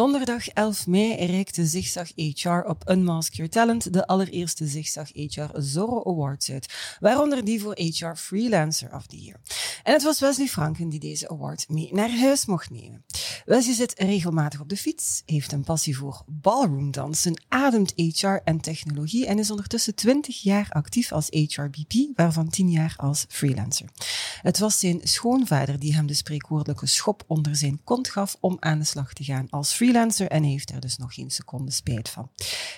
Donderdag 11 mei reikte Zigzag HR op Unmask Your Talent de allereerste Zigzag HR Zorro Awards uit, waaronder die voor HR Freelancer of the Year. En het was Wesley Franken die deze award mee naar huis mocht nemen. Wesley zit regelmatig op de fiets, heeft een passie voor ballroomdansen, ademt HR en technologie en is ondertussen 20 jaar actief als HRBP, waarvan 10 jaar als freelancer. Het was zijn schoonvader die hem de spreekwoordelijke schop onder zijn kont gaf om aan de slag te gaan als freelancer en heeft er dus nog geen seconde spijt van.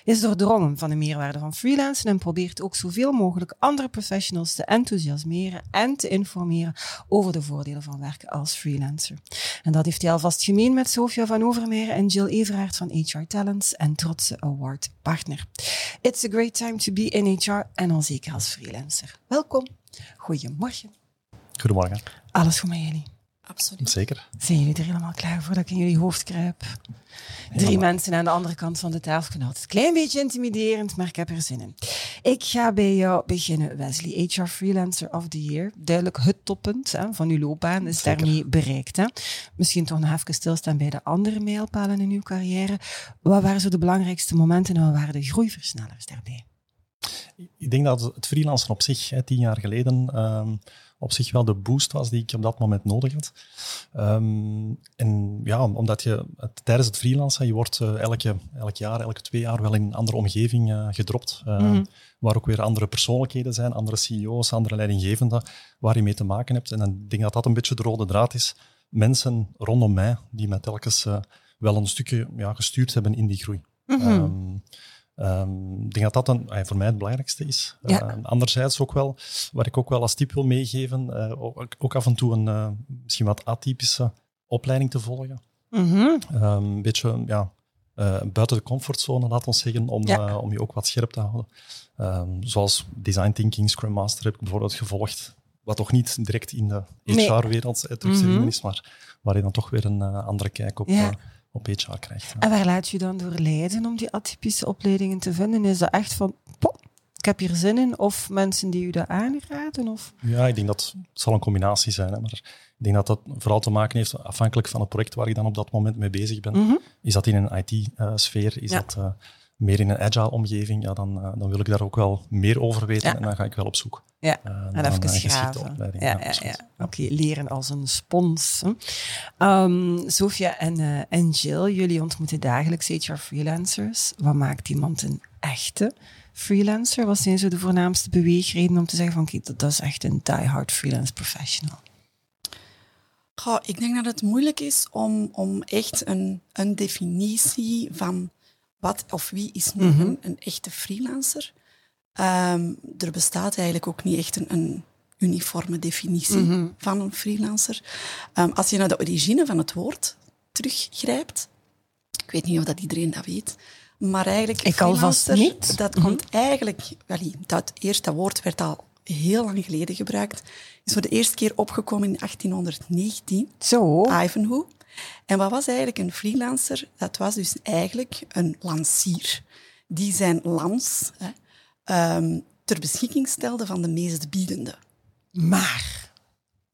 Is doordrongen van de meerwaarde van freelancen en probeert ook zoveel mogelijk andere professionals te enthousiasmeren en te informeren over de voordelen van werken als freelancer. En dat heeft hij alvast gemeen met Sofia van Overmeijer en Jill Everaert van HR Talents en trotse award partner. It's a great time to be in HR en al zeker als freelancer. Welkom. Goedemorgen. Goedemorgen. Alles goed met jullie? Absoluut. Zeker. Zijn jullie er helemaal klaar voor dat ik in jullie hoofd kruip? Drie mensen aan de andere kant van de tafel. Nou, het is een klein beetje intimiderend, maar ik heb er zin in. Ik ga bij jou beginnen, Wesley. HR Freelancer of the Year. Duidelijk het toppunt hè, van uw loopbaan is Zeker. daarmee bereikt. Hè. Misschien toch nog even stilstaan bij de andere mijlpalen in uw carrière. Wat waren zo de belangrijkste momenten en wat waren de groeiversnellers daarbij? Ik denk dat het freelancen op zich, hè, tien jaar geleden, ehm, op zich wel de boost was die ik op dat moment nodig had. Ehm, en ja, omdat je tijdens het freelancen, je wordt eh, elke, elk jaar, elke twee jaar wel in een andere omgeving eh, gedropt. eh, Mhm. Waar ook weer andere persoonlijkheden zijn, andere CEO's, andere leidinggevenden, waar je mee te maken hebt. En ik denk dat dat een beetje de rode draad is. Mensen rondom mij, die mij telkens eh, wel een stukje ja, gestuurd hebben in die groei. Mhm. Ehm, ehm, ik denk dat dat een, eh, voor mij het belangrijkste is. Ja. Eh, anderzijds ook wel, wat ik ook wel als tip wil meegeven, eh, ook, ook af en toe een eh, misschien wat atypische opleiding te volgen. Mhm. Ehm, een beetje ja, eh, buiten de comfortzone, laat ons zeggen, om, Ja. om je ook wat scherp te houden. Ehm, zoals Design Thinking, Scrum Master heb ik bijvoorbeeld gevolgd, wat toch niet direct in de Nee. HR-wereld eh, terug te vinden Mhm. is, maar waar je dan toch weer een andere kijk op, Ja. Eh, op HR krijgt. En waar laat je dan door leiden om die atypische opleidingen te vinden? Is dat echt van, pop, ik heb hier zin in? Of mensen die u dat aanraden? Of? Ja, ik denk dat het zal een combinatie zijn. Hè, maar ik denk dat dat vooral te maken heeft, afhankelijk van het project waar je dan op dat moment mee bezig bent. Mhm. Is dat in een IT-sfeer? Is Ja. dat eh, meer in een agile omgeving? Ja, dan, eh, dan wil ik daar ook wel meer over weten Ja. en dan ga ik wel op zoek. Ja, eh, en even graven. opleiding. Ja, ja, ja. Oké, leren als een spons. hè. Ehm, Sophia en, eh, en Jill, jullie ontmoeten dagelijks HR-freelancers. Wat maakt iemand een echte freelancer? Wat zijn zo de voornaamste beweegredenen om te zeggen van, kijk, dat, dat is echt een die-hard freelance professional? Goh, ik denk dat het moeilijk is om, om echt een, een definitie van wat of wie is nu Mhm. een, een echte freelancer. Ehm, er bestaat eigenlijk ook niet echt een, een uniforme definitie Mhm. van een freelancer. Ehm, als je naar de origine van het woord teruggrijpt, ik weet niet of dat iedereen dat weet, maar eigenlijk Ik alvast niet. dat Mhm. komt eigenlijk, wel, dat eerste woord werd al heel lang geleden gebruikt, is voor de eerste keer opgekomen in 1819. Zo. Ivanhoe. En wat was eigenlijk een freelancer? Dat was dus eigenlijk een lancier. Die zijn lans hè, ehm, ter beschikking stelde van de meest biedende. Maar.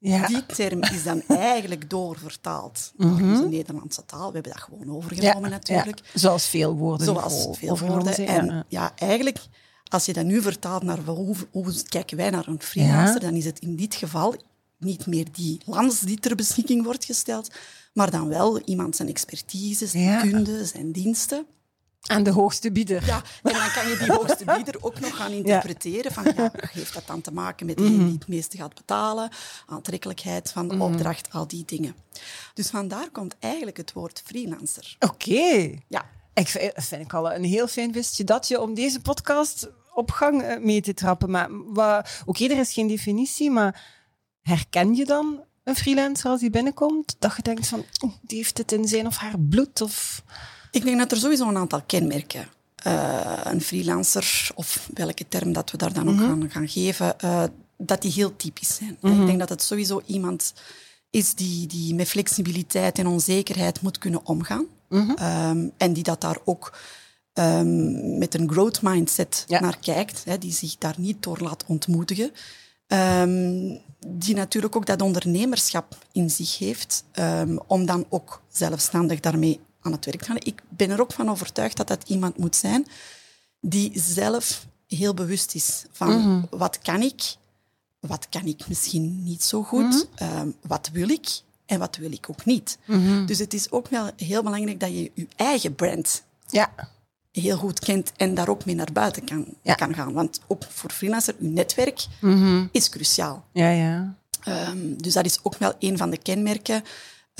Ja. Die term is dan eigenlijk doorvertaald naar onze Nederlandse taal. We hebben dat gewoon overgenomen natuurlijk. Ja, zoals veel woorden. Zoals veel woorden. En ja. eigenlijk, als je dat nu vertaalt naar hoe, hoe kijken wij naar een freelancer, dan is het in dit geval niet meer die lans die ter beschikking wordt gesteld, maar dan wel iemand zijn expertise, zijn Ja. kunde, zijn diensten. Aan de hoogste bieder. Ja, en dan kan je die hoogste bieder ook nog gaan interpreteren van, ja, heeft dat dan te maken met degene die het meeste gaat betalen, aantrekkelijkheid van de opdracht, al die dingen. Dus vandaar komt eigenlijk het woord freelancer. Oké. Ja, Ik vind, dat vind ik al een heel fijn wistje dat je om deze podcast op gang eh, mee te trappen. Maar oké, er is geen definitie, maar herken je dan een freelancer als die binnenkomt? Dat je denkt van, oh, die heeft het in zijn of haar bloed? Of... Ik denk dat er sowieso een aantal kenmerken uh, een freelancer, of welke term dat we daar dan ook gaan, gaan geven, uh, dat die heel typisch zijn. Ik denk dat het sowieso iemand is die, die met flexibiliteit en onzekerheid moet kunnen omgaan. um, en die dat daar ook um, met een growth mindset ja. naar kijkt, hè, die zich daar niet door laat ontmoedigen. Um, die natuurlijk ook dat ondernemerschap in zich heeft, um, om dan ook zelfstandig daarmee aan het werk te gaan. Ik ben er ook van overtuigd dat dat iemand moet zijn die zelf heel bewust is van mm -hmm. wat kan ik, wat kan ik misschien niet zo goed, mm -hmm. um, wat wil ik en wat wil ik ook niet. Mm -hmm. Dus het is ook wel heel belangrijk dat je je eigen brand ja heel goed kent en daar ook mee naar buiten kan, ja. kan gaan. Want ook voor freelancer, uw netwerk mm -hmm. is cruciaal. Ja, ja. Um, dus dat is ook wel een van de kenmerken,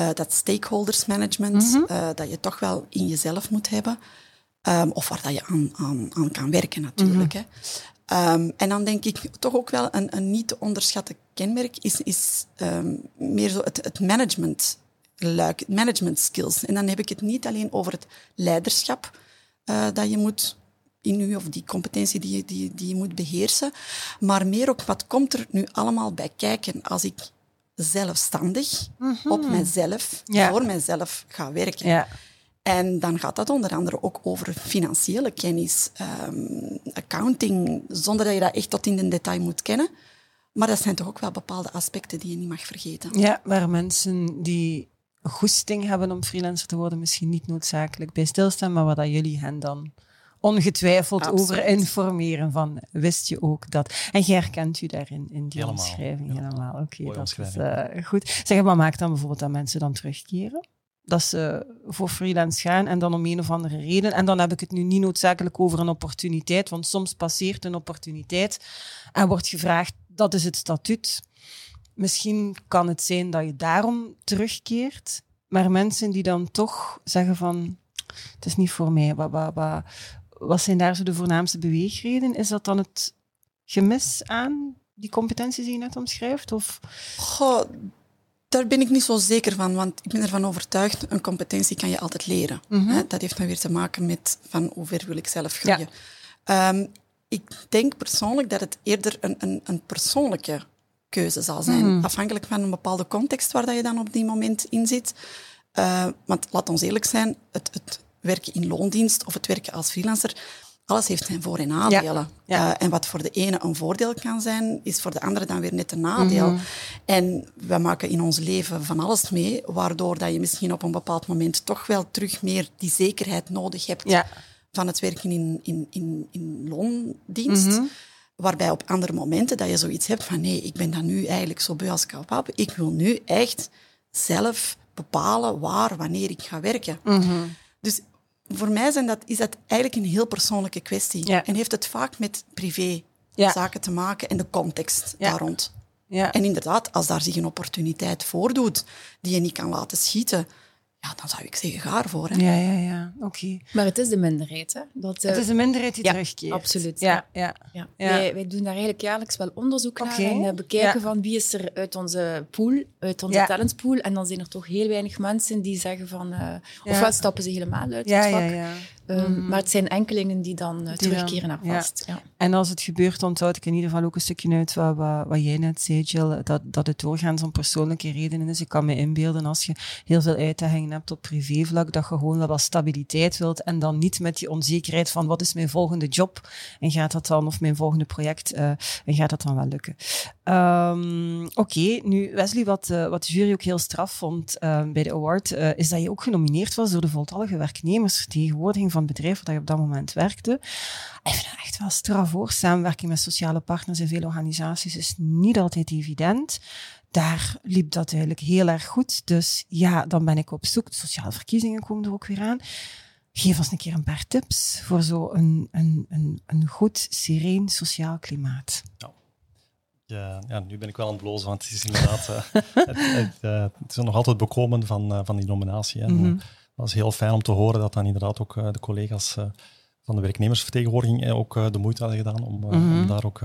uh, dat stakeholders management, mm -hmm. uh, dat je toch wel in jezelf moet hebben. Um, of waar dat je aan, aan, aan kan werken natuurlijk. Mm -hmm. hè. Um, en dan denk ik toch ook wel een, een niet te onderschatten kenmerk is, is meer zo het, het management luik, management skills. En dan heb ik het niet alleen over het leiderschap, uh, dat je moet in u, of die competentie die je, die, die je moet beheersen. Maar meer ook, wat komt er nu allemaal bij kijken als ik zelfstandig mm -hmm. op mijzelf, ja. voor mijzelf ga werken. Ja. En dan gaat dat onder andere ook over financiële kennis, um, accounting, zonder dat je dat echt tot in de detail moet kennen. Maar dat zijn toch ook wel bepaalde aspecten die je niet mag vergeten. Ja, waar mensen die goesting hebben om freelancer te worden, misschien niet noodzakelijk bij stilstaan, maar waar dat jullie hen dan ongetwijfeld Absoluut. over informeren van wist je ook dat. En jij herkent u daarin in die helemaal. omschrijving ja. helemaal. Oké, okay, dat is uh, goed. Zeg, wat maakt dan bijvoorbeeld dat mensen dan terugkeren? Dat ze voor freelance gaan en dan om een of andere reden. En dan heb ik het nu niet noodzakelijk over een opportuniteit, want soms passeert een opportuniteit en wordt gevraagd, dat is het statuut. Misschien kan het zijn dat je daarom terugkeert, maar mensen die dan toch zeggen van, het is niet voor mij, wat, wat, wat, wat zijn daar zo de voornaamste beweegreden? Is dat dan het gemis aan die competenties die je net omschrijft? Of? Goh, daar ben ik niet zo zeker van, want ik ben ervan overtuigd, een competentie kan je altijd leren. Mm -hmm. Dat heeft dan weer te maken met van hoe ver wil ik zelf groeien. Ja. Um, ik denk persoonlijk dat het eerder een, een, een persoonlijke keuze zal zijn. Mm. Afhankelijk van een bepaalde context waar dat je dan op die moment in zit. Uh, want laat ons eerlijk zijn, het, het, werken in loondienst of het werken als freelancer, alles heeft zijn voor- en nadelen. Ja. Ja. Uh, en wat voor de ene een voordeel kan zijn, is voor de andere dan weer net een nadeel. Mm-hmm. En we maken in ons leven van alles mee, waardoor dat je misschien op een bepaald moment toch wel terug meer die zekerheid nodig hebt ja. van het werken in, in, in, in loondienst. Mm-hmm. Waarbij op andere momenten dat je zoiets hebt van nee, ik ben dan nu eigenlijk zo beu als. Ik wil nu echt zelf bepalen waar, wanneer ik ga werken. Mm-hmm. Dus voor mij zijn dat, is dat eigenlijk een heel persoonlijke kwestie. Ja. En heeft het vaak met privé ja. zaken te maken en de context Ja. daar rond. Ja. En inderdaad, als daar zich een opportuniteit voordoet die je niet kan laten schieten, ja, dan zou ik zeggen, ga ervoor. Hè. Ja, ja, ja. Oké. Maar het is de minderheid, hè? Dat, uh, Het is de minderheid die ja, terugkeert. absoluut. Ja, ja. ja. Ja. Wij, wij doen daar eigenlijk jaarlijks wel onderzoek naar Oké. en uh, bekijken Ja. van wie is er uit onze pool, uit onze Ja. talentspool. En dan zijn er toch heel weinig mensen die zeggen van... uh, ofwel stappen ze helemaal uit Ja, het ja, vak, ja. Um, Mhm. maar het zijn enkelingen die dan uh, dan- terugkeren naar vast. Ja. En als het gebeurt, onthoud ik in ieder geval ook een stukje uit wat, wat, wat jij net zei, Jill, dat, dat het doorgaans om persoonlijke redenen is. Ik kan me inbeelden als je heel veel uitdagingen hebt op privévlak, dat je gewoon wel wat stabiliteit wilt en dan niet met die onzekerheid van wat is mijn volgende job en gaat dat dan, of mijn volgende project, uh, en gaat dat dan wel lukken. Um, Oké, okay. nu Wesley, wat, uh, wat de jury ook heel straf vond uh, bij de award, is dat je ook genomineerd was door de voltallige werknemersvertegenwoordiging van het bedrijf waar je op dat moment werkte. Ik vind het echt wel straf voor. Samenwerking met sociale partners in veel organisaties is niet altijd evident. Daar liep dat eigenlijk heel erg goed. Dus ja, dan ben ik op zoek. De sociale verkiezingen komen er ook weer aan. Geef ons een keer een paar tips voor zo'n een, een, een, een goed, sereen sociaal klimaat. Ja. Ja, ja, nu ben ik wel aan het blozen, want het is inderdaad... uh, het, het, uh, het, is nog altijd bekomen van, uh, van die nominatie. En, Mhm. mm -hmm. Het was heel fijn om te horen dat dan inderdaad ook de collega's van de werknemersvertegenwoordiging ook de moeite hadden gedaan om, mm -hmm. om daar ook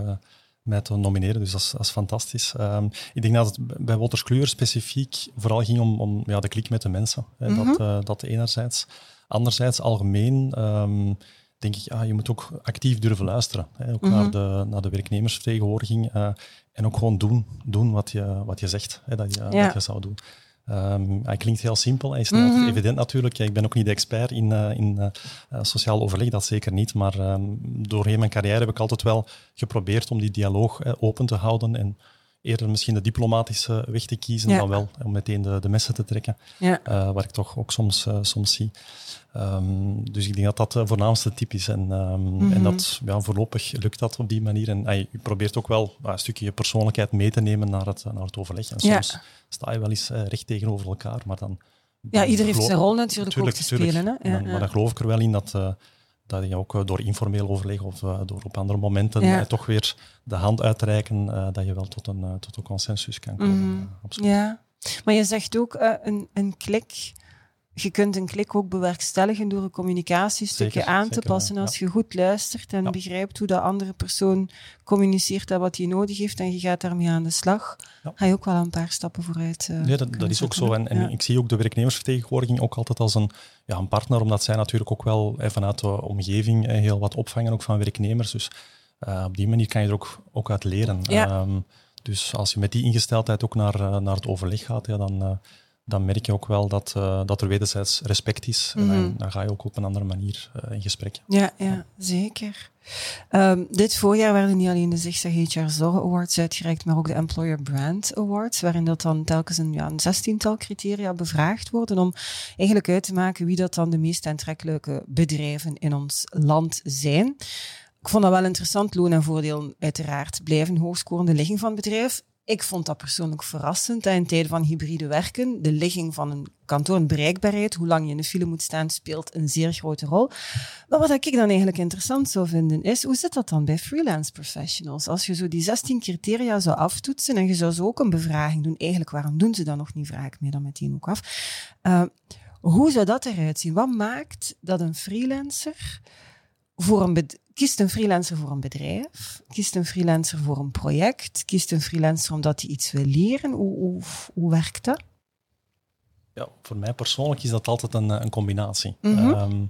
mij te nomineren. Dus dat is, dat is fantastisch. Um, ik denk dat het bij Wolters Kluwer specifiek vooral ging om, om ja, de klik met de mensen. Hè, Mhm. mm -hmm. dat, dat enerzijds. Anderzijds, algemeen, um, denk ik, ah, je moet ook actief durven luisteren. Hè, ook naar, de, naar de werknemersvertegenwoordiging. en ook gewoon doen, doen wat, je, wat je zegt hè, dat, je, dat je zou doen. Um, hij klinkt heel simpel, hij is niet altijd evident natuurlijk. ik ben ook niet de expert in, uh, in uh, sociaal overleg, dat zeker niet. Maar um, doorheen mijn carrière heb ik altijd wel geprobeerd om die dialoog open te houden en eerder misschien de diplomatische weg te kiezen dan wel om meteen de, de messen te trekken, ja. uh, waar ik toch ook soms, soms zie. Um, dus ik denk dat dat de voornaamste tip is. En, um, mm -hmm. en dat, ja, voorlopig lukt dat op die manier. En uh, je probeert ook wel een stukje je persoonlijkheid mee te nemen naar het, naar het overleg. En soms ja. sta je wel eens recht tegenover elkaar, maar dan... Ja, iedereen heeft zijn rol natuurlijk tuurlijk, ook te tuurlijk. spelen. Hè? Ja, dan, maar dan geloof ik er wel in dat, dat je ook door informeel overleg of door op andere momenten toch weer de hand uitreiken, dat je wel tot een, tot een consensus kan komen. Mm -hmm. Ja, maar je zegt ook een, een klik je kunt een klik ook bewerkstelligen door een communicatiestukje aan te passen. Als je goed luistert en begrijpt hoe de andere persoon communiceert en wat hij nodig heeft en je gaat daarmee aan de slag, ga je ook wel een paar stappen vooruit. Uh, nee, dat, dat is ook zo. En, en ik zie ook de werknemersvertegenwoordiging ook altijd als een, ja, een partner, omdat zij natuurlijk ook wel eh, vanuit de omgeving eh, heel wat opvangen, ook van werknemers. Dus uh, op die manier kan je er ook, ook uit leren. Um, dus als je met die ingesteldheid ook naar, naar het overleg gaat, ja, dan dan merk je ook wel dat, uh, dat er wederzijds respect is. Mm -hmm. En dan ga je ook op een andere manier uh, in gesprek. Ja, ja zeker. Um, dit voorjaar werden niet alleen de Zigzag HR Zorg Awards uitgereikt, maar ook de Employer Brand Awards, waarin dat dan telkens een, ja, een zestiental criteria bevraagd worden om eigenlijk uit te maken wie dat dan de meest aantrekkelijke bedrijven in ons land zijn. Ik vond dat wel interessant. Loon en voordeel uiteraard blijven hoogscorende ligging van het bedrijf. Ik vond dat persoonlijk verrassend. In tijden van hybride werken, de ligging van een kantoor, een bereikbaarheid, hoe lang je in de file moet staan, speelt een zeer grote rol. Maar wat ik dan eigenlijk interessant zou vinden, is hoe zit dat dan bij freelance professionals? Als je zo die 16 criteria zou aftoetsen en je zou zo ook een bevraging doen, eigenlijk waarom doen ze dat nog niet, vraag ik dan meteen ook af. Uh, hoe zou dat eruit zien? Wat maakt dat een freelancer voor een kiest een freelancer voor een bedrijf? Kiest een freelancer voor een project? Kiest een freelancer omdat hij iets wil leren? Hoe, hoe, hoe werkt dat? Ja, voor mij persoonlijk is dat altijd een, een combinatie. Mm -hmm. um,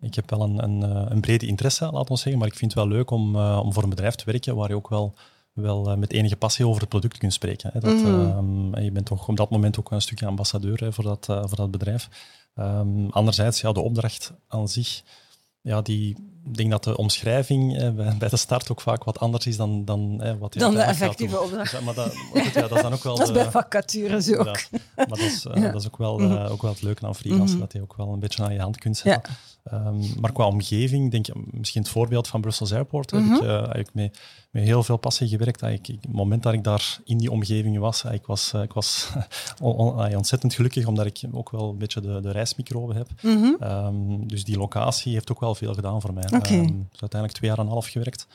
ik heb wel een, een, een, brede interesse, laten we zeggen, maar ik vind het wel leuk om, uh, om voor een bedrijf te werken waar je ook wel, wel uh, met enige passie over het product kunt spreken. Hè. Dat, mm -hmm. um, en je bent toch op dat moment ook een stukje ambassadeur hè, voor, dat, uh, voor dat bedrijf. Um, anderzijds, ja, de opdracht aan zich ja, die, ik denk dat de omschrijving eh, bij de start ook vaak wat anders is dan, dan eh, wat je Dan de effectieve opdracht. Dus, maar dat, ja, dat is dan ook wel... dat is bij vacatures ook. Ja, maar dat is, uh, ja. dat is ook, wel, uh, ook wel het leuke aan freelance, mm -hmm. dat je ook wel een beetje aan je hand kunt zetten. Um, maar qua omgeving, denk je, misschien het voorbeeld van Brussels Airport, mm -hmm. heb ik uh, eigenlijk mee, met heel veel passie gewerkt. Ik, ik, het moment dat ik daar in die omgeving was, ik was, ik was on, on, ontzettend gelukkig, omdat ik ook wel een beetje de, de reismicrobe heb. Mm -hmm. um, dus die locatie heeft ook wel veel gedaan voor mij. Okay. Um, uiteindelijk twee jaar en een half gewerkt.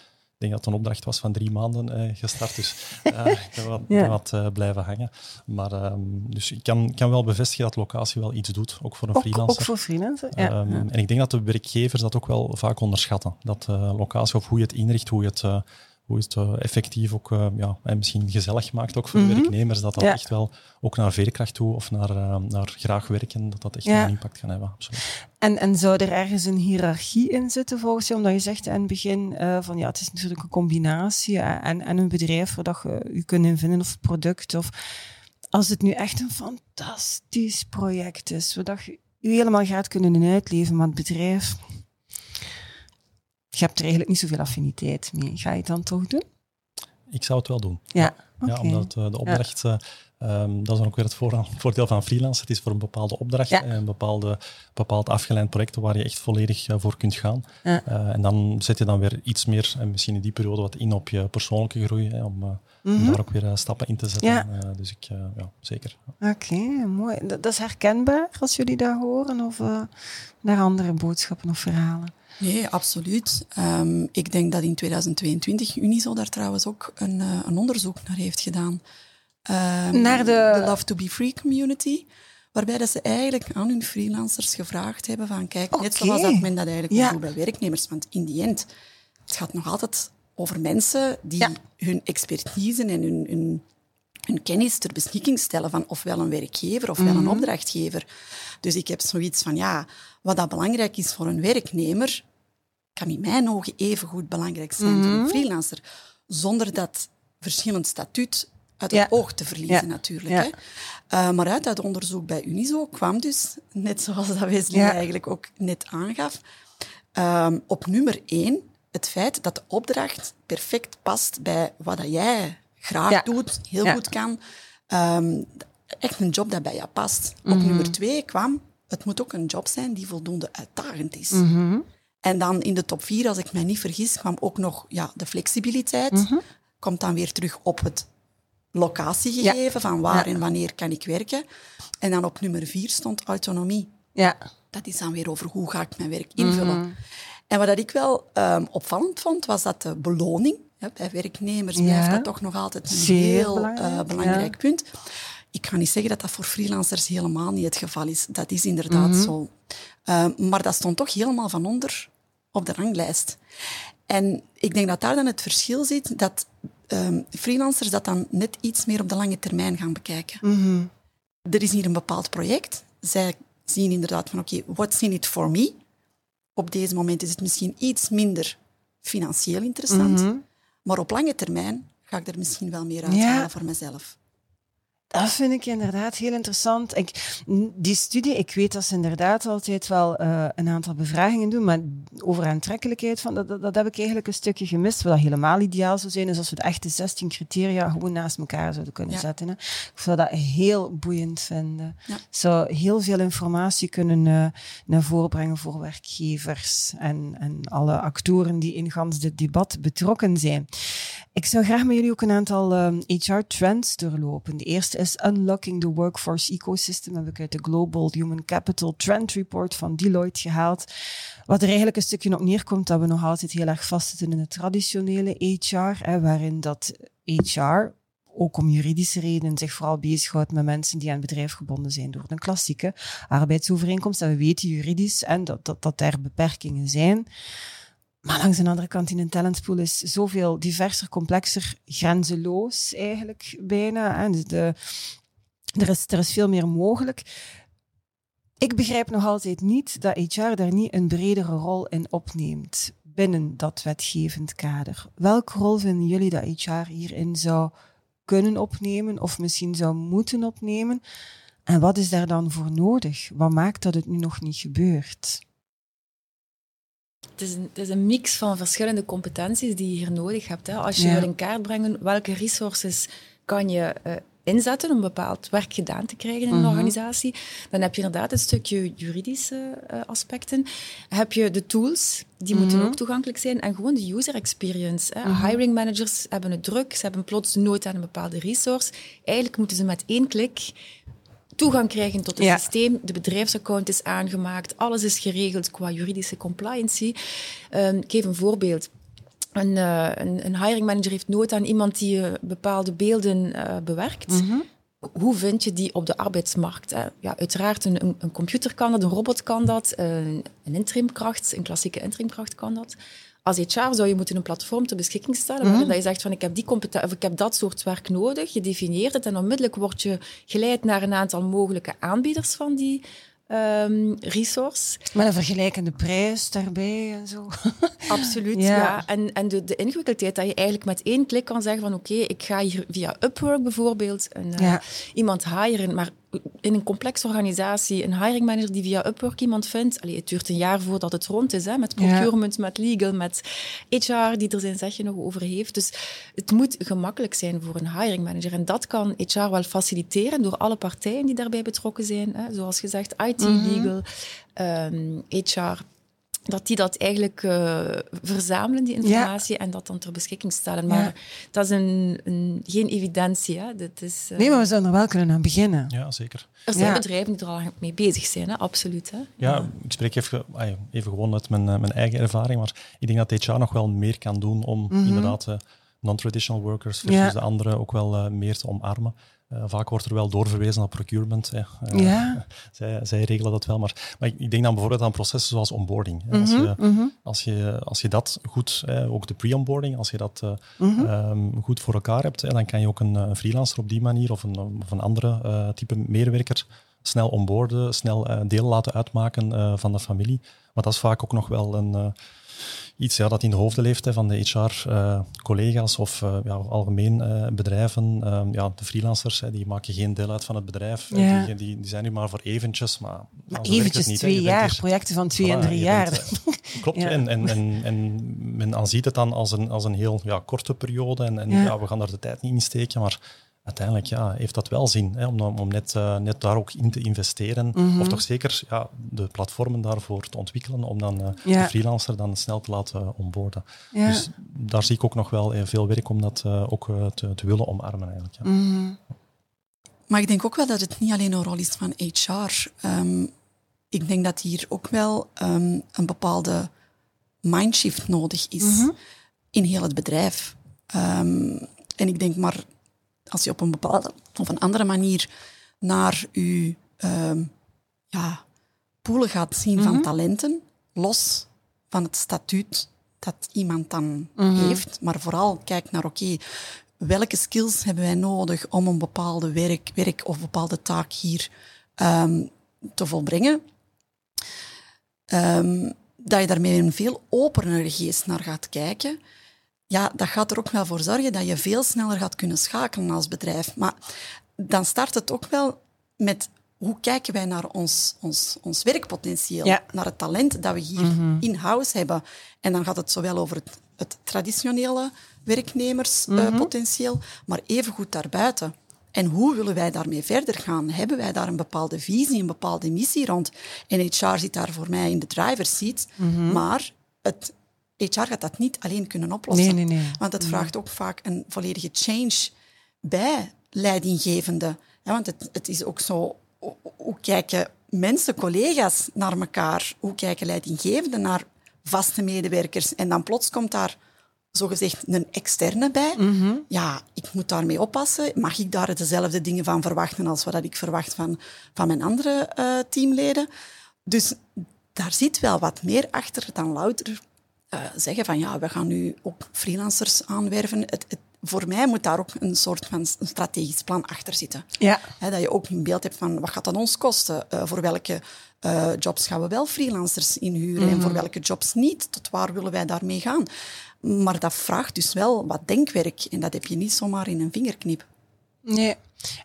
Ik denk dat het een opdracht was van drie maanden uh, gestart, dus uh, ik ben wat, ja. wat uh, blijven hangen. Maar um, dus ik kan, kan wel bevestigen dat locatie wel iets doet, ook voor een ook, freelancer. Ook voor freelancer, ja. Um, ja. En ik denk dat de werkgevers dat ook wel vaak onderschatten. Dat locatie of hoe je het inricht, hoe je het hoe het uh, effectief ook uh, ja, en misschien gezellig maakt ook voor mm -hmm. de werknemers, dat dat ja. echt wel ook naar veerkracht toe of naar, uh, naar graag werken, dat dat echt ja. een impact kan hebben. Absoluut. En, en zou er ergens een hiërarchie in zitten volgens je? Omdat je zegt in het begin van ja, het is natuurlijk een combinatie en, en een bedrijf waar dat je je kunt in vinden of het product of als het nu echt een fantastisch project is, waar je je helemaal gaat kunnen uitleven, maar het bedrijf je hebt er eigenlijk niet zoveel affiniteit mee. Ga je het dan toch doen? Ik zou het wel doen. Ja, okay. ja omdat uh, de opdracht, ja. uh, um, dat is dan ook weer het voordeel van freelance. Het is voor een bepaalde opdracht, ja. een bepaalde, bepaald afgeleid project waar je echt volledig uh, voor kunt gaan. En dan zet je dan weer iets meer, en misschien in die periode, wat in op je persoonlijke groei, hè, om, mm -hmm. om, daar ook weer stappen in te zetten. Ja. dus ik, ja, zeker. Oké, okay, mooi. Dat, dat, is herkenbaar als jullie dat horen, of naar andere boodschappen of verhalen? Nee, absoluut. Um, ik denk dat in 2022 Uniso daar trouwens ook een, uh, een onderzoek naar heeft gedaan. Um, naar de... de Love to be Free community. Waarbij dat ze eigenlijk aan hun freelancers gevraagd hebben van kijk, okay. net zoals dat men dat eigenlijk ja. doet bij werknemers. Want in die end, het gaat nog altijd over mensen die ja. hun expertise en hun, hun, hun, kennis ter beschikking stellen van ofwel een werkgever ofwel mm -hmm. een opdrachtgever. Dus ik heb zoiets van, ja, wat dat belangrijk is voor een werknemer, kan in mijn ogen even goed belangrijk zijn voor Mhm. een freelancer, zonder dat verschillend statuut uit het Ja. oog te verliezen Ja. natuurlijk. Ja. Hè. Eh, maar uit dat onderzoek bij Unizo kwam dus, net zoals dat Wesley eigenlijk ook net aangaf, ehm, op nummer één het feit dat de opdracht perfect past bij wat dat jij graag doet, heel goed kan. Ehm, echt een job dat bij jou past. Op Mhm. nummer twee kwam, het moet ook een job zijn die voldoende uitdagend is. Mhm. En dan in de top vier, als ik mij niet vergis, kwam ook nog ja, de flexibiliteit. Mhm. Komt dan weer terug op het locatiegegeven, van waar Ja. en wanneer kan ik werken. En dan op nummer vier stond autonomie. Ja. Dat is dan weer over hoe ga ik mijn werk invullen. En wat dat ik wel ehm, opvallend vond, was dat de beloning hè, bij werknemers Ja. blijft dat toch nog altijd een Zeer heel belangrijk, eh, belangrijk punt. Ik kan niet zeggen dat dat voor freelancers helemaal niet het geval is. Dat is inderdaad Mhm. zo. Ehm, maar dat stond toch helemaal van onder op de ranglijst. En ik denk dat daar dan het verschil zit, dat ehm, freelancers dat dan net iets meer op de lange termijn gaan bekijken. Mhm. Er is hier een bepaald project. Zij zien inderdaad van, oké, what's in it for me? Op deze moment is het misschien iets minder financieel interessant, Mhm. maar op lange termijn ga ik er misschien wel meer uithalen Ja. voor mezelf. Dat vind ik inderdaad heel interessant. Ik, die studie, ik weet dat ze inderdaad altijd wel eh, een aantal bevragingen doen, maar over aantrekkelijkheid, van, dat, dat, dat heb ik eigenlijk een stukje gemist. Wat helemaal ideaal zou zijn, is als we de echte 16 criteria gewoon naast elkaar zouden kunnen Ja. zetten. Hè. Ik zou dat heel boeiend vinden. Ja. Zou heel veel informatie kunnen eh, naar voren brengen voor werkgevers en, en alle actoren die in gans dit debat betrokken zijn. Ik zou graag met jullie ook een aantal ehm, HR-trends doorlopen. De eerste is Unlocking the Workforce Ecosystem. Heb ik uit de Global Human Capital Trend Report van Deloitte gehaald. Wat er eigenlijk een stukje op neerkomt dat we nog altijd heel erg vastzitten in het traditionele HR, hè, waarin dat HR ook om juridische redenen zich vooral bezighoudt met mensen die aan het bedrijf gebonden zijn door een klassieke arbeidsovereenkomst. En we weten juridisch en dat, dat, dat er beperkingen zijn. Maar langs de andere kant, in een talentpool is zoveel diverser, complexer, grenzeloos eigenlijk bijna. Dus de, er, is, er is veel meer mogelijk. Ik begrijp nog altijd niet dat HR daar niet een bredere rol in opneemt binnen dat wetgevend kader. Welke rol vinden jullie dat HR hierin zou kunnen opnemen of misschien zou moeten opnemen? En wat is daar dan voor nodig? Wat maakt dat het nu nog niet gebeurt? Het is, een, het is een mix van verschillende competenties die je hier nodig hebt. Hè. Als je Ja. wil in kaart brengen welke resources kan je eh, inzetten om bepaald werk gedaan te krijgen in een Mhm. organisatie, dan heb je inderdaad een stukje juridische eh, aspecten. Heb je de tools, die moeten Mhm. ook toegankelijk zijn, en gewoon de user experience. Hè. Mhm. Hiring managers hebben het druk, ze hebben plots nood aan een bepaalde resource. Eigenlijk moeten ze met één klik toegang krijgen tot het Ja. systeem. De bedrijfsaccount is aangemaakt, alles is geregeld qua juridische compliancy. Ehm, ik geef een voorbeeld. Een, eh, een, een hiring manager heeft nood aan iemand die eh, bepaalde beelden eh, bewerkt. Mhm. Hoe vind je die op de arbeidsmarkt? Hè? Ja, uiteraard, een, een, een computer kan dat, een robot kan dat, een, een interimkracht, een klassieke interimkracht kan dat. Als HR zou je moeten een platform ter beschikking stellen waarin dat je zegt van ik heb, die of ik heb dat soort werk nodig. Je definieert het en onmiddellijk word je geleid naar een aantal mogelijke aanbieders van die ehm, resource. Met een vergelijkende prijs daarbij en zo. Absoluut, Ja. ja. En, en de, de ingewikkeldheid dat je eigenlijk met één klik kan zeggen van oké, ik ga hier via Upwork bijvoorbeeld een, eh, iemand hiren, maar in een complexe organisatie, een hiring manager die via Upwork iemand vindt, allee, het duurt een jaar voordat het rond is, hè, met Ja. procurement, met legal, met HR die er zijn zegje nog over heeft. Dus het moet gemakkelijk zijn voor een hiring manager. En dat kan HR wel faciliteren door alle partijen die daarbij betrokken zijn. Hè, zoals gezegd, IT, Mhm. legal, ehm, HR dat die dat eigenlijk eh, verzamelen, die informatie, en dat dan ter beschikking stellen. Maar Ja. dat is een, een, geen evidentie. Hè. Dat is, eh, Nee, maar we zouden er wel kunnen aan beginnen. Ja, zeker. Er zijn Ja. bedrijven die er al mee bezig zijn, hè. absoluut. Hè. Ja, ik spreek even, even gewoon uit mijn, eh, mijn eigen ervaring, maar ik denk dat HR nog wel meer kan doen om inderdaad eh, non-traditional workers versus Ja. de anderen ook wel eh, meer te omarmen. Eh, vaak wordt er wel doorverwezen naar procurement. hè. Eh, Ja. zij, zij regelen dat wel, maar, maar ik, denk dan bijvoorbeeld aan processen zoals onboarding. hè. Als, je, Mhm. als, je, als je dat goed, eh, ook de pre-onboarding, als je dat Mhm. ehm, goed voor elkaar hebt, hè, dan kan je ook een, een freelancer op die manier of een, of een andere type medewerker snel onboorden, snel deel laten uitmaken van de familie. Maar dat is vaak ook nog wel een iets ja, dat in de hoofden leeft hè, van de HR-collega's of uh, ja, algemeen uh, bedrijven. Uh, ja, de freelancers hè, die maken geen deel uit van het bedrijf. Ja. Die, die, die, zijn nu maar voor eventjes. Maar, maar eventjes niet, twee jaar, projecten van twee en drie jaar. Bent, klopt, ja. en, en, en, en men ziet het dan als een, als een heel ja, korte periode. En, en ja. we gaan er de tijd niet in steken, maar uiteindelijk ja, heeft dat wel zin hè, om, om net, uh, net daar ook in te investeren. Mm Of toch zeker ja, de platformen daarvoor te ontwikkelen om dan uh, ja. de freelancer dan snel te laten onboorden. Ja. Dus daar zie ik ook nog wel uh, veel werk om dat ook te, te, willen omarmen. Eigenlijk, ja. Mm -hmm. Maar ik denk ook wel dat het niet alleen een rol is van HR. Um, ehm, ik denk dat hier ook wel um, een bepaalde mindshift nodig is mm -hmm. in heel het bedrijf. Um, en ik denk maar als je op een bepaalde of een andere manier naar je uh, ja, poelen gaat zien van mhm. talenten, los van het statuut dat iemand dan mhm. heeft, maar vooral kijk naar, oké, welke skills hebben wij nodig om een bepaalde werk, werk of bepaalde taak hier um, te volbrengen, um, dat je daarmee een veel openere geest naar gaat kijken ja, dat gaat er ook wel voor zorgen dat je veel sneller gaat kunnen schakelen als bedrijf. Maar dan start het ook wel met hoe kijken wij naar ons, ons, ons werkpotentieel, naar het talent dat we hier mhm. in-house hebben. En dan gaat het zowel over het, het traditionele werknemerspotentieel, mm -hmm. maar evengoed daarbuiten. En hoe willen wij daarmee verder gaan? Hebben wij daar een bepaalde visie, een bepaalde missie rond? En HR zit daar voor mij in de driver's seat, mm maar het HR gaat dat niet alleen kunnen oplossen. Nee, nee, nee. Want het vraagt ook vaak een volledige change bij leidinggevende. want het, het is ook zo, hoe kijken mensen, collega's naar elkaar? Hoe kijken leidinggevenden naar vaste medewerkers? En dan plots komt daar zogezegd een externe bij. Mhm. Ja, ik moet daarmee oppassen. Mag ik daar dezelfde dingen van verwachten als wat ik verwacht van, van mijn andere uh, teamleden? Dus daar zit wel wat meer achter dan louter uh, zeggen van ja, we gaan nu ook freelancers aanwerven. Het, het, voor mij moet daar ook een soort van strategisch plan achter zitten. Ja. dat je ook een beeld hebt van wat gaat dat ons kosten? Uh, voor welke uh, jobs gaan we wel freelancers inhuren en voor mhm. welke jobs niet? Tot waar willen wij daarmee gaan? Maar dat vraagt dus wel wat denkwerk en dat heb je niet zomaar in een vingerknip. Nee.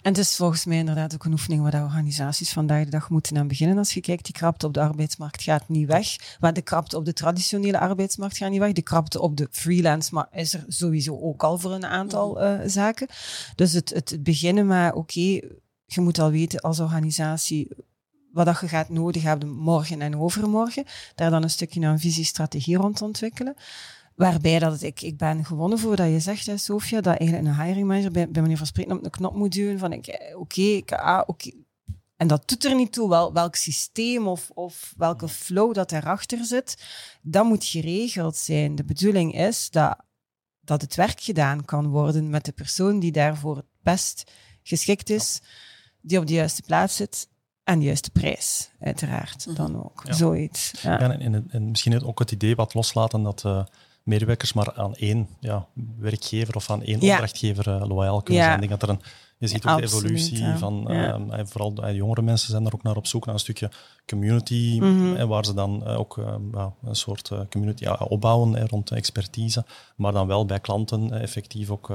En het is volgens mij inderdaad ook een oefening waar de organisaties vandaag de dag moeten aan beginnen. Als je kijkt, die krapte op de arbeidsmarkt gaat niet weg. Maar de krapte op de traditionele arbeidsmarkt gaat niet weg. De krapte op de freelance maar is er sowieso ook al voor een aantal uh, zaken. Dus het, het beginnen met, oké, je moet al weten als organisatie wat dat je gaat nodig hebben morgen en overmorgen. Daar dan een stukje een visie-strategie rond ontwikkelen. Waarbij dat ik, ik ben gewonnen voor dat je zegt, hè, Sofia, dat eigenlijk een hiring manager bij, bij manier van spreken op een knop moet duwen van oké, okay, ah, oké. En dat doet er niet toe wel, welk systeem of, of welke flow dat erachter zit. Dat moet geregeld zijn. De bedoeling is dat, dat het werk gedaan kan worden met de persoon die daarvoor het best geschikt is, die op de juiste plaats zit en de juiste prijs, uiteraard. Mhm. Dan ook. Zoiets. Ja. ja en, en, misschien ook het idee wat loslaten dat... Uh, medewerkers maar aan één ja, werkgever of aan één opdrachtgever uh, loyaal kunnen zijn. Ik denk dat er een, je ziet ook de evolutie van, uh, vooral de jongere mensen zijn er ook naar op zoek naar een stukje community, mm waar ze dan ook een soort community opbouwen rond expertise, maar dan wel bij klanten effectief ook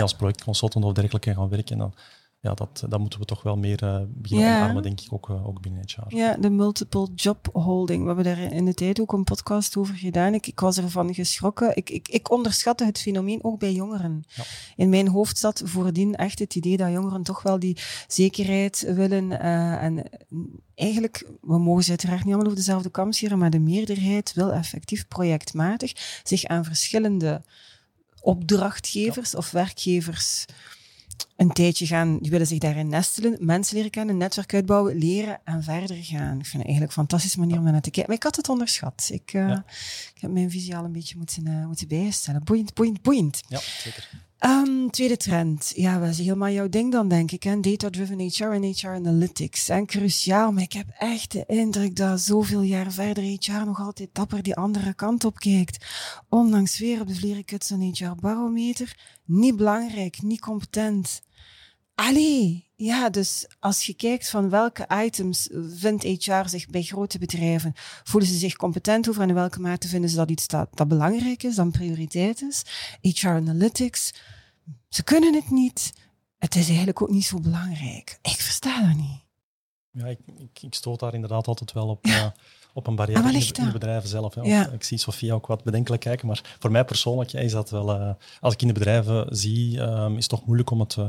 als projectconsultant of dergelijke gaan werken. En dan, ja, dat, dat moeten we toch wel meer uh, beginnen ja. omarmen, denk ik, ook, uh, ook binnen HR. Ja, de multiple job holding. We hebben daar in de tijd ook een podcast over gedaan. Ik, ik was ervan geschrokken. Ik, ik, ik onderschatte het fenomeen ook bij jongeren. Ja. In mijn hoofd zat voordien echt het idee dat jongeren toch wel die zekerheid willen. Uh, en eigenlijk, we mogen ze uiteraard niet allemaal over dezelfde kam scheren, maar de meerderheid wil effectief projectmatig zich aan verschillende opdrachtgevers of werkgevers een tijdje gaan, die willen zich daarin nestelen, mensen leren kennen, netwerk uitbouwen, leren en verder gaan. Ik vind het eigenlijk een fantastische manier om naar te kijken. Maar ik had het onderschat. Ik, uh, ik heb mijn visie al een beetje moeten, uh, moeten bijstellen. Boeiend, boeiend, boeiend. Ja, zeker. Um, tweede trend. Ja, is helemaal jouw ding dan, denk ik. Data-driven HR en HR analytics. En cruciaal, maar ik heb echt de indruk dat zoveel jaar verder HR nog altijd dapper die andere kant op kijkt. Ondanks weer op de vlerenkuts een HR-barometer. Niet belangrijk, niet competent Allee, ja, dus als je kijkt van welke items vindt HR zich bij grote bedrijven, voelen ze zich competent over en in welke mate vinden ze dat iets dat, dat belangrijk is, dat een prioriteit is. HR Analytics, ze kunnen het niet. Het is eigenlijk ook niet zo belangrijk. Ik versta dat niet. Ja, ik, ik, ik stoot daar inderdaad altijd wel op. Uh, op een barrière in de, in, de, bedrijven zelf. Hè. Ja. Ik zie Sofia ook wat bedenkelijk kijken, maar voor mij persoonlijk is dat wel... Uh, als ik in de bedrijven zie, um, is het toch moeilijk om het... Uh,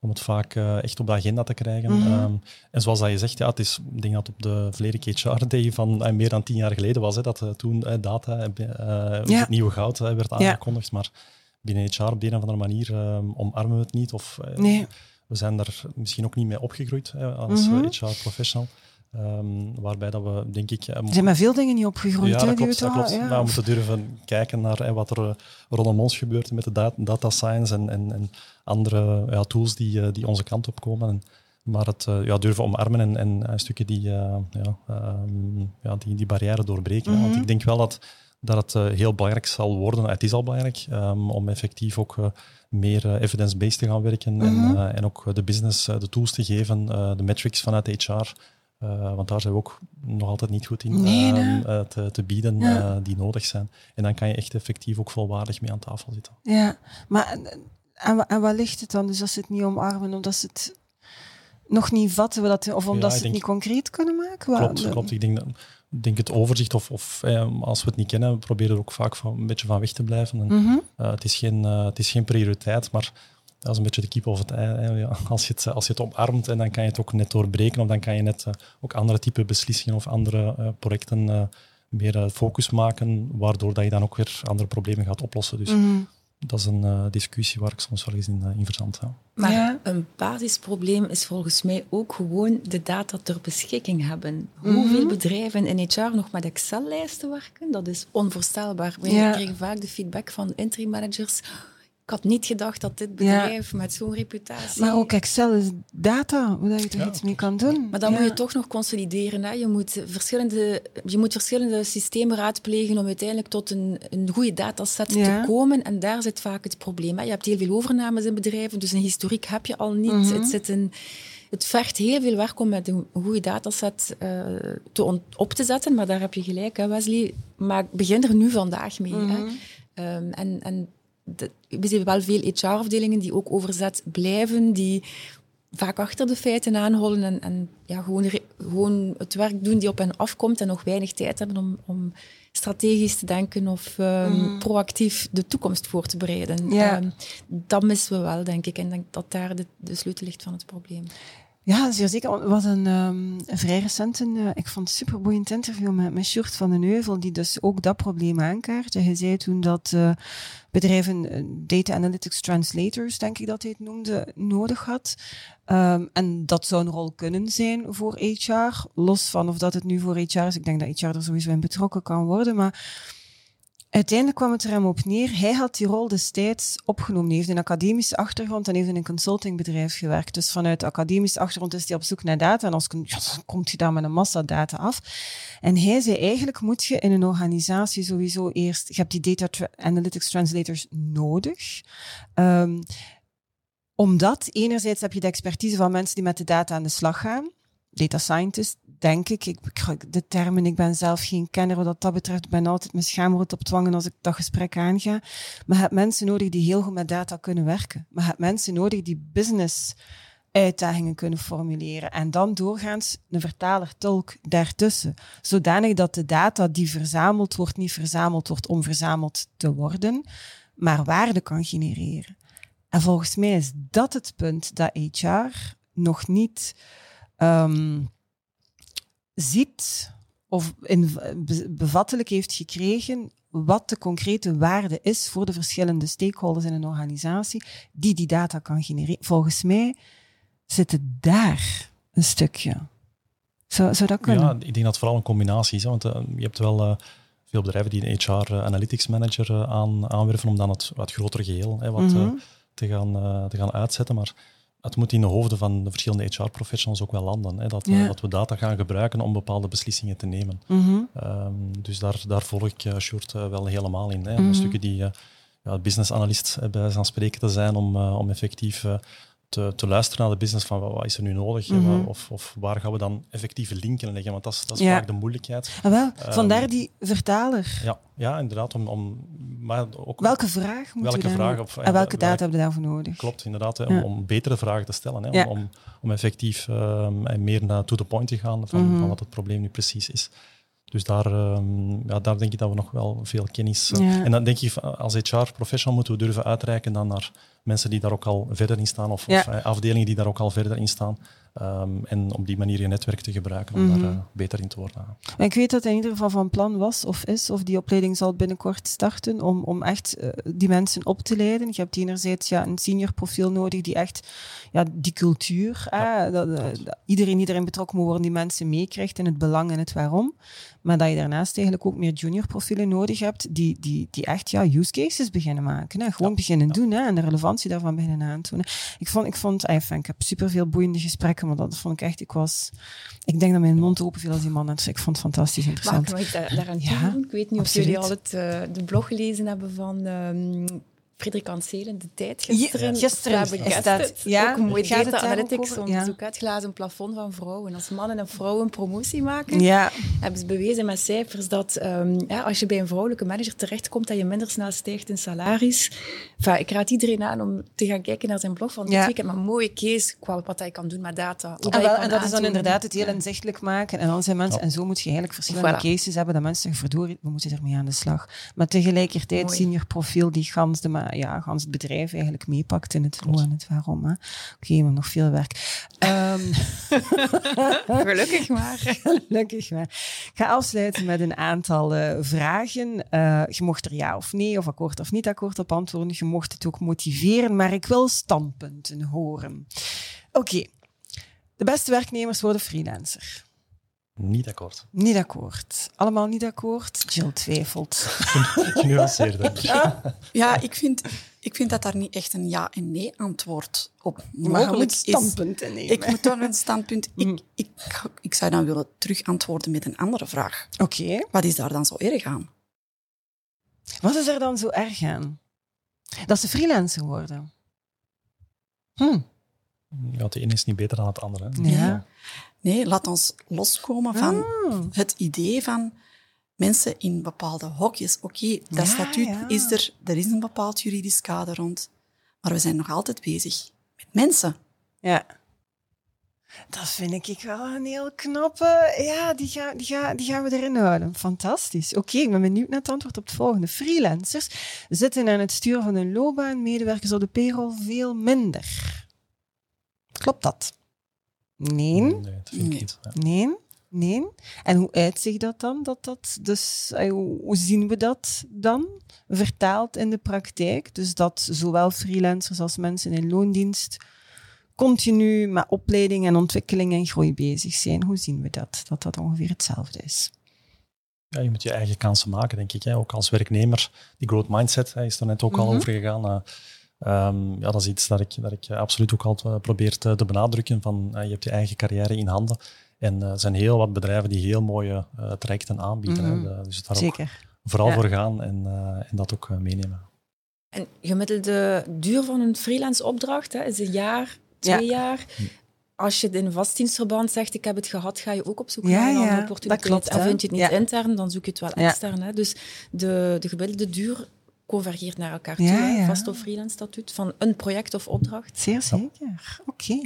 om het vaak uh, echt op de agenda te krijgen. Mhm. Mm -hmm. um, en zoals dat je zegt, ja, het is, ik denk dat het op de Vlerik HR Day van uh, meer dan tien jaar geleden was, hè, dat uh, toen data, ja. het nieuwe goud werd aangekondigd. Ja. Maar binnen HR op de een of andere manier omarmen we het niet. Of, nee. We zijn daar misschien ook niet mee opgegroeid hè, als Mhm. mm -hmm. HR-professional. Um, waarbij dat we, denk ik... Er zijn met veel dingen niet opgegroeid. Ja, hè, klopt. Dat klopt. Ja. Maar we moeten durven kijken naar hè, wat er uh, rondom ons gebeurt met de data, data science en, en, en andere ja, tools die, uh, die onze kant op komen. En, maar het ja, durven omarmen en, en een stukje die, ja, um, ja, die, die barrière doorbreken. Mhm. Want ik denk wel dat, dat het heel belangrijk zal worden, het is al belangrijk, um, om effectief ook meer evidence-based te gaan werken Mhm. en, uh, en ook de business de tools te geven, de metrics vanuit HR. Uh, want daar zijn we ook nog altijd niet goed in nee, nee. uh, te, te, bieden ja. die nodig zijn. En dan kan je echt effectief ook volwaardig mee aan tafel zitten. Ja, maar en, en waar ligt het dan? Dus als ze het niet omarmen, omdat ze het nog niet vatten, dat, of omdat Ja, ze het niet concreet kunnen maken? Waar- Klopt, klopt. Ik denk, het overzicht, of, of eh, als we het niet kennen, we proberen er ook vaak van, een beetje van weg te blijven. En, Mhm. het, is geen, het is geen prioriteit, maar dat is een beetje de kip of het ei. Als, je het, als je het omarmt, en dan kan je het ook net doorbreken, of dan kan je net uh, ook andere type beslissingen of andere uh, projecten meer focus maken, waardoor dat je dan ook weer andere problemen gaat oplossen. Dus Mhm. dat is een discussie waar ik soms wel eens in, in verzand. Ja. Maar Ja. een basisprobleem is volgens mij ook gewoon de data ter beschikking hebben. Mhm. Hoeveel bedrijven in HR nog met Excel-lijsten werken, dat is onvoorstelbaar. Wij Ja. kregen vaak de feedback van interim managers. Ik had niet gedacht dat dit bedrijf met zo'n reputatie... Maar ook Excel is data, waar je er Ja. iets mee kan doen. Maar dan Ja. moet je toch nog consolideren. Hè. Je, moet verschillende, je moet verschillende systemen raadplegen om uiteindelijk tot een, een goede dataset Ja. te komen. En daar zit vaak het probleem. Hè. Je hebt heel veel overnames in bedrijven, dus een historiek heb je al niet. Mhm. het, zit een, het vergt heel veel werk om met een goede dataset uh, te op te zetten. Maar daar heb je gelijk, hè, Wesley. Maar begin er nu vandaag mee. Mhm. Hè. Um, en, en de, we zien wel veel HR-afdelingen die ook overzet blijven, die vaak achter de feiten aanholen en, en ja, gewoon, gewoon het werk doen die op hen afkomt en nog weinig tijd hebben om, om strategisch te denken of um, mm. proactief de toekomst voor te bereiden. Ja. Um, dat missen we wel, denk ik. En ik denk dat daar de, de sleutel ligt van het probleem. Ja, zeer zeker. Was een, um, een vrij recent, uh, ik vond het super boeiend interview met, met van den Heuvel, die dus ook dat probleem aankaart. Hij zei toen dat uh, bedrijven uh, data analytics translators, denk ik dat hij het noemde, nodig had. Um, en dat zou een rol kunnen zijn voor HR, los van of dat het nu voor HR is. Ik denk dat HR er sowieso in betrokken kan worden, maar Uiteindelijk kwam het er hem op neer. Hij had die rol destijds opgenomen. Hij heeft een academische achtergrond en heeft in een consultingbedrijf gewerkt. Dus vanuit de academische achtergrond is hij op zoek naar data. En als ja, komt hij daar met een massa data af. En hij zei eigenlijk moet je in een organisatie sowieso eerst... Je hebt die data analytics translators nodig. Um, omdat enerzijds heb je de expertise van mensen die met de data aan de slag gaan. Data scientist, denk ik. ik. De termen, ik ben zelf geen kenner wat dat betreft. Ik ben altijd mijn schaamrood op dwangen als ik dat gesprek aanga. Maar je hebt mensen nodig die heel goed met data kunnen werken. Maar je mensen nodig die business uitdagingen kunnen formuleren. En dan doorgaans een vertaler-tolk daartussen. Zodanig dat de data die verzameld wordt, niet verzameld wordt om verzameld te worden, maar waarde kan genereren. En volgens mij is dat het punt dat HR nog niet um, ziet of in, bevattelijk heeft gekregen wat de concrete waarde is voor de verschillende stakeholders in een organisatie die die data kan genereren. Volgens mij zit het daar een stukje. Zou, zou dat kunnen? Ja, ik denk dat het vooral een combinatie is. Hè, want uh, je hebt wel uh, veel bedrijven die een HR uh, Analytics Manager aan, aanwerven om dan het, het grotere geheel hè, wat, mm -hmm. te, gaan, te gaan uitzetten. Maar het moet in de hoofden van de verschillende HR-professionals ook wel landen. Hè, dat, ja. dat, we data gaan gebruiken om bepaalde beslissingen te nemen. Mm -hmm. um, dus daar, daar volg ik uh, Sjoerd uh, wel helemaal in. Hè. Mm -hmm. Stukken die uh, ja, business analyst bij van spreken te zijn om, om effectief te, te, luisteren naar de business van wat, is er nu nodig mm -hmm. of, of, waar gaan we dan effectieve linken leggen, want dat is, dat is ja. vaak de moeilijkheid. Ah, wel, vandaar um, die vertaler. Ja, ja inderdaad. Om, om, maar ook, welke vraag moet welke dan, vraag of, en welke data hebben we daarvoor nodig? Klopt, inderdaad. Hè, om, om, betere vragen te stellen. Hè, om, om, om, effectief um, en meer naar to the point te gaan van, mm -hmm. van wat het probleem nu precies is. Dus daar, um, ja, daar denk ik dat we nog wel veel kennis... Uh, ja. En dan denk ik, als HR-professional moeten we durven uitreiken dan naar mensen die daar ook al verder in staan, of, ja. of uh, afdelingen die daar ook al verder in staan. Um, en op die manier je netwerk te gebruiken om mm -hmm. daar uh, beter in te worden. En ik weet dat hij in ieder geval van plan was of is, of die opleiding zal binnenkort starten, om, om echt die mensen op te leiden. Je hebt enerzijds ja, een senior profiel nodig die echt ja, die cultuur, ja. dat, dat, iedereen die erin betrokken moet worden, die mensen meekrijgt en het belang en het waarom. Maar dat je daarnaast eigenlijk ook meer junior profielen nodig hebt die, die, die echt ja, use cases beginnen maken. Hè. Gewoon ja. beginnen ja. doen hè, en de relevantie daarvan beginnen aantonen. Ik vond, ik vond enfin, ik heb superveel boeiende gesprekken, maar dat vond ik echt, ik was, ik denk dat mijn mond open viel als die man. Dus ik vond het fantastisch interessant. Mag ik daar, daaraan ja, Ik weet niet of jullie al het, uh, de blog gelezen hebben van um, Frederik Anselen, de tijd gisteren. Ja, gisteren is dat, ja, ook een mooi data analytics onderzoek ja. glazen plafond van vrouwen. Als mannen en vrouwen promotie maken, ja. hebben ze bewezen met cijfers dat um, ja, als je bij een vrouwelijke manager terechtkomt, dat je minder snel stijgt in salaris. Enfin, ik raad iedereen aan om te gaan kijken naar zijn blog van dit ja. weekend, maar een mooie case qua wat hij kan doen met data. En, wel, en dat is dan inderdaad het heel inzichtelijk maken. En dan zijn mensen, en zo moet je eigenlijk verschillende voilà. cases hebben, dat mensen zeggen, verdorie, we moeten ermee aan de slag. Maar tegelijkertijd mooi. senior profiel die gans de ja, gans het bedrijf eigenlijk meepakt in het hoe en het waarom. Oké, okay, maar nog veel werk. Um, Gelukkig maar. Gelukkig maar. Ik ga afsluiten met een aantal uh, vragen. Uh, je mocht er ja of nee, of akkoord of niet akkoord op antwoorden. Je mocht het ook motiveren, maar ik wil standpunten horen. Oké. Okay. De beste werknemers worden freelancer. Niet akkoord. Niet akkoord. Allemaal niet akkoord. Jill twijfelt. Genuanceerd. ja, ik vind, ik vind dat daar niet echt een ja en nee antwoord op mogelijk is. standpunt nemen. Ik moet dan een standpunt... Ik, ik, ik zou dan willen terug antwoorden met een andere vraag. Oké. Okay. Wat is daar dan zo erg aan? Wat is er dan zo erg aan? Dat ze freelancer worden. Hm. Ja, het ene is niet beter dan het andere. Ja. ja. Nee, laat ons loskomen van Ah. het idee van mensen in bepaalde hokjes. Oké, okay, dat Ja, statuut ja. is er, er is een bepaald juridisch kader rond, maar we zijn nog altijd bezig met mensen. Ja. Dat vind ik wel een heel knappe. Ja, die, ga, die, gaan we erin houden. Fantastisch. Oké, ik ben benieuwd naar het antwoord op het volgende. Freelancers zitten aan het stuur van hun loopbaan, medewerkers op de payroll veel minder. Klopt dat? Nee. Nee, dat vind ik Nee. niet. Ja. Nee. Nee. En hoe uitzicht dat dan? Dat dat dus, eh, hoe zien we dat dan vertaald in de praktijk? Dus dat zowel freelancers als mensen in loondienst continu met opleiding en ontwikkeling en groei bezig zijn. Hoe zien we dat? Dat dat ongeveer hetzelfde is. Ja, je moet je eigen kansen maken, denk ik. Hè. Ook als werknemer. Die growth mindset hè, is er net ook al Mhm. over gegaan. Eh, ehm, ja, dat is iets dat ik, dat ik absoluut ook altijd eh, probeer te, te benadrukken. Van, eh, je hebt je eigen carrière in handen. En eh, er zijn heel wat bedrijven die heel mooie eh, trajecten aanbieden. Mhm. dus daar ook Zeker. vooral Ja. voor gaan en, eh, en dat ook eh, meenemen. En gemiddelde duur van een freelance opdracht hè, is een jaar, twee jaar. Als je in een vastdienstverband zegt, ik heb het gehad, ga je ook op zoek Ja, naar een ja, andere dat opportuniteit. klopt, en vind je het niet Ja. intern, dan zoek je het wel Ja. extern. Hè. Dus de, de gemiddelde duur convergeert naar elkaar toe. Ja, hè. ja. Vast of freelance statuut, van een project of opdracht. Zeer zeker. Oké.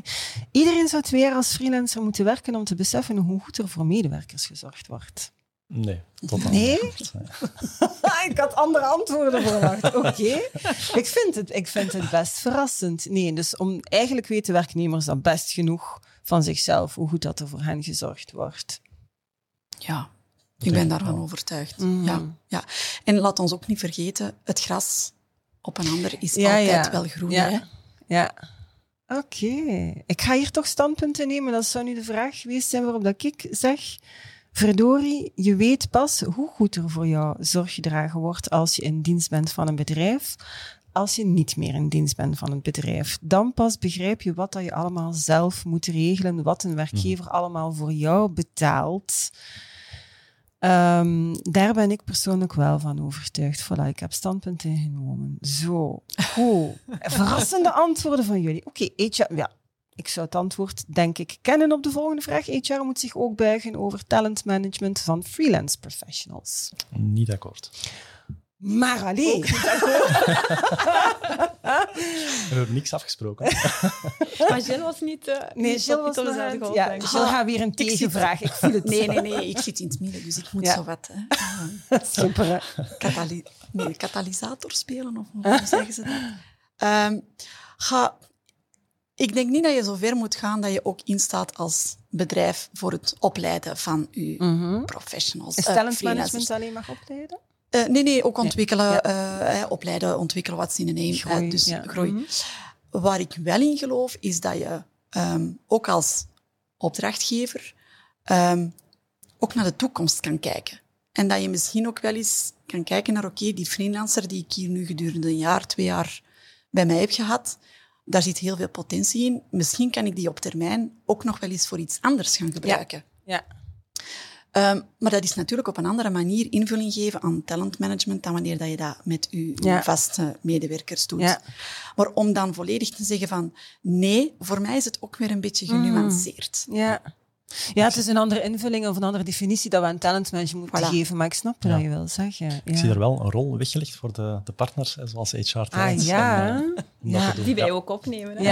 Iedereen zou twee jaar als freelancer moeten werken om te beseffen hoe goed er voor medewerkers gezorgd wordt. Nee, totaal Nee? niet. Nee. ik had andere antwoorden verwacht. Oké. Ik, vind het, ik vind het best verrassend. Nee, dus om, eigenlijk weten werknemers dan best genoeg van zichzelf hoe goed dat er voor hen gezorgd wordt. Ja, ik ben daarvan wel. overtuigd. Mhm. Ja, ja. En laat ons ook niet vergeten, het gras op een ander is Ja, altijd ja. wel groen. Ja. Hè? Ja. Oké. Ik ga hier toch standpunten nemen. Dat zou nu de vraag geweest zijn waarop dat ik zeg... Verdorie, je weet pas hoe goed er voor jou zorg gedragen wordt als je in dienst bent van een bedrijf, als je niet meer in dienst bent van een bedrijf. Dan pas begrijp je wat dat je allemaal zelf moet regelen, wat een werkgever allemaal voor jou betaalt. Ehm, daar ben ik persoonlijk wel van overtuigd. Voilà, ik heb standpunt ingenomen. Zo, goed. Verrassende antwoorden van jullie. Oké, HR, ja, ik zou het antwoord denk ik kennen op de volgende vraag. HR moet zich ook buigen over talentmanagement van freelance professionals. Niet akkoord. Maar alleen. We hebben niks afgesproken. maar Gilles was niet. Uh, nee, Gilles was niet aan het- Ja, Gilles gaat weer een tegenvraag. Ik voel het. Nee, nee, nee, ik zit in het midden, dus ik moet Ja. zo wat hè, Super. nee, katalysator spelen, of hoe zeggen ze dat? Ehm, ga, ik denk niet dat je zo ver moet gaan dat je ook instaat als bedrijf voor het opleiden van je Mhm. professionals. Is eh, talentmanagement freelancers. alleen maar opleiden? Eh, nee, nee, ook ontwikkelen, Ja. eh, opleiden, ontwikkelen, wat zin in. Groei, eh, dus ja. groei. Mhm. Waar ik wel in geloof, is dat je ehm, ook als opdrachtgever ehm, ook naar de toekomst kan kijken. En dat je misschien ook wel eens kan kijken naar, oké, die freelancer die ik hier nu gedurende een jaar, twee jaar bij mij heb gehad, daar zit heel veel potentie in. Misschien kan ik die op termijn ook nog wel eens voor iets anders gaan gebruiken. Ja. Ehm, maar dat is natuurlijk op een andere manier invulling geven aan talentmanagement dan wanneer dat je dat met je Ja. vaste medewerkers doet. Ja. Maar om dan volledig te zeggen van nee, voor mij is het ook weer een beetje genuanceerd. Ja. Ja, het is een andere invulling of een andere definitie dat we aan talentmanagement moeten Voilà. geven, maar ik snap Ja. wat je wil zeggen. Ja. Ik zie er wel een rol weggelegd voor de, de partners, zoals HR Ah ja, om, eh, ja. Die wij Ja. ook opnemen. Hè?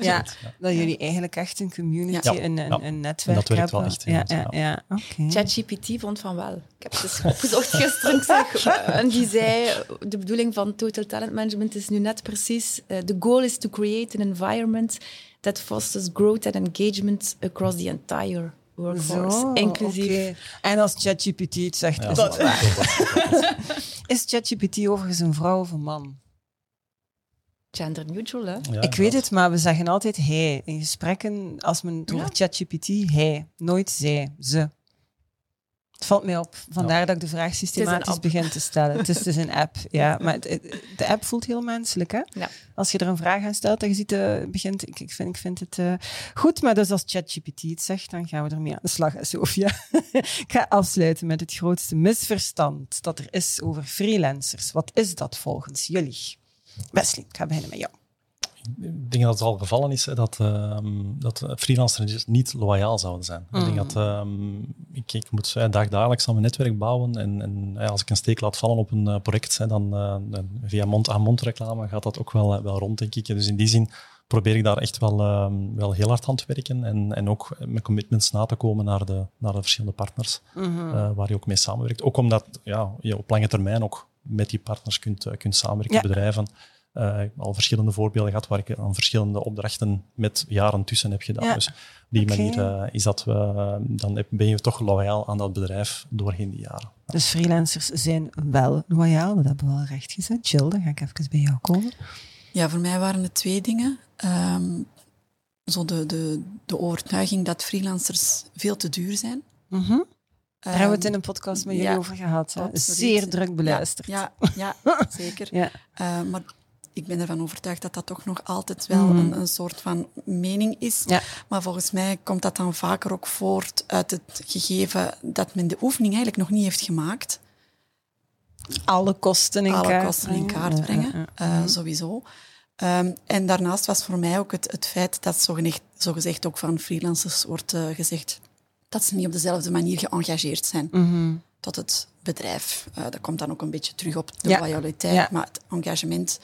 Ja. Dat jullie eigenlijk echt een community, Ja. een, een, Ja. een netwerk Dat werkt wel hebben. echt heel Ja, goed, ja, ja. oké. ChatGPT vond van wel. Ik heb het eens opgezocht gisteren. Zeg, eh, en die zei, eh, de bedoeling van Total Talent Management is nu net precies, eh, the goal is to create an environment that fosters growth and engagement across the entire workforce. Zo, inclusief. En als ChatGPT het zegt, Ja, is dat- het waar. dat- Is ChatGPT overigens een vrouw of een man? gender neutral. Hè? ja, ik weet het, maar we zeggen altijd hij. In gesprekken, als men over ChatGPT, hij. Nooit zij, ze. Het valt mij op. Vandaar dat ik de vraag systematisch begin te stellen. Het is dus een app, ja. Maar het- het- de app voelt heel menselijk, hè? Ja. Als je er een vraag aan stelt en je ziet, eh, begint, ik, ik, vind, ik vind het eh, goed. Maar dus als ChatGPT het zegt, dan gaan we ermee aan de slag, hè, Sophia. ik ga afsluiten met het grootste misverstand dat er is over freelancers. Wat is dat volgens jullie? Wesley, ik ga beginnen met jou. Ik denk dat het al gevallen is hè, dat, ehm, dat freelancers niet loyaal zouden zijn. Ik denk dat ehm, ik, ik moet eh, dagdagelijks aan mijn netwerk bouwen en, en als ik een steek laat vallen op een eh, project, hè, dan, eh, dan via mond-aan-mond reclame gaat dat ook wel, wel rond, denk ik. Dus in die zin probeer ik daar echt wel, ehm, wel heel hard aan te werken en, en ook met commitments na te komen naar de, naar de verschillende partners eh, waar je ook mee samenwerkt. Ook omdat ja, je op lange termijn ook met die partners kunt, kunt samenwerken, Ja. bedrijven. Eh, ik heb al verschillende voorbeelden gehad waar ik aan verschillende opdrachten met jaren tussen heb gedaan. Ja. Dus op die manier eh, is dat we, eh, dan ben je toch loyaal aan dat bedrijf doorheen die jaren. Dus freelancers zijn wel loyaal, dat hebben we al recht gezet. Jill, dan ga ik even bij jou komen. Ja, voor mij waren het twee dingen. Ehm, zo de, de, de overtuiging dat freelancers veel te duur zijn. Mhm. Daar hebben we het in Ehm, een podcast met jullie ja, over gehad. Hè? Zeer druk beluisterd. Ja, ja, ja, zeker. Ja. Eh, maar ik ben ervan overtuigd dat dat toch nog altijd wel Mhm. een, een soort van mening is. Ja. Maar volgens mij komt dat dan vaker ook voort uit het gegeven dat men de oefening eigenlijk nog niet heeft gemaakt. Alle kosten in alle kaart kosten in kaart brengen, eh, sowieso. Ehm, en daarnaast was voor mij ook het, het feit dat zogezegd, zogezegd ook van freelancers wordt eh, gezegd dat ze niet op dezelfde manier geëngageerd zijn Mhm. tot het bedrijf. Eh, dat komt dan ook een beetje terug op de Ja. loyaliteit, Ja. maar het engagement.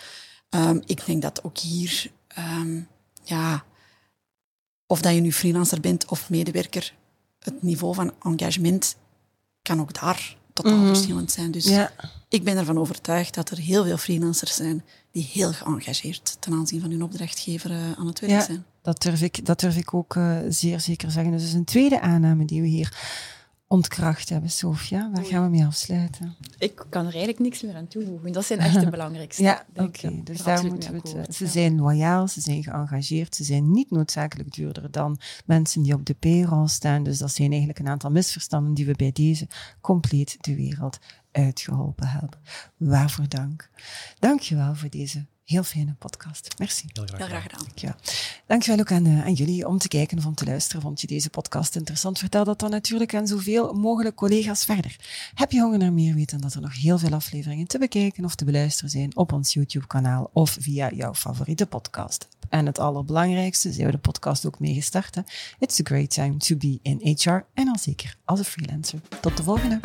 Ehm, ik denk dat ook hier, ehm, ja, of dat je nu freelancer bent of medewerker, het niveau van engagement kan ook daar totaal Mhm. verschillend zijn. Dus Ja. ik ben ervan overtuigd dat er heel veel freelancers zijn die heel geëngageerd ten aanzien van hun opdrachtgever eh, aan het werk Ja. zijn. Dat durf ik, dat durf ik ook eh, zeer zeker zeggen. Dus dat is een tweede aanname die we hier ontkracht hebben, Sofia. Waar gaan we mee afsluiten? Ik kan er eigenlijk niks meer aan toevoegen. Dat zijn echt de belangrijkste. Ja, oké. Dus daar moeten we het... eh, Ze ja. zijn loyaal, ze zijn geëngageerd, ze zijn niet noodzakelijk duurder dan mensen die op de payroll staan. Dus dat zijn eigenlijk een aantal misverstanden die we bij deze compleet de wereld uitgeholpen hebben. Waarvoor dank. Dank je wel voor deze heel fijne podcast. Merci. Heel graag, Heel graag gedaan. Ja. Dankjewel ook aan, uh, aan jullie om te kijken of om te luisteren. Vond je deze podcast interessant? Vertel dat dan natuurlijk aan zoveel mogelijk collega's verder. Heb je honger naar meer weten dat er nog heel veel afleveringen te bekijken of te beluisteren zijn op ons YouTube-kanaal of via jouw favoriete podcast. En het allerbelangrijkste, zijn we de podcast ook mee gestart. Hè? It's a great time to be in HR en al zeker als een freelancer. Tot de volgende.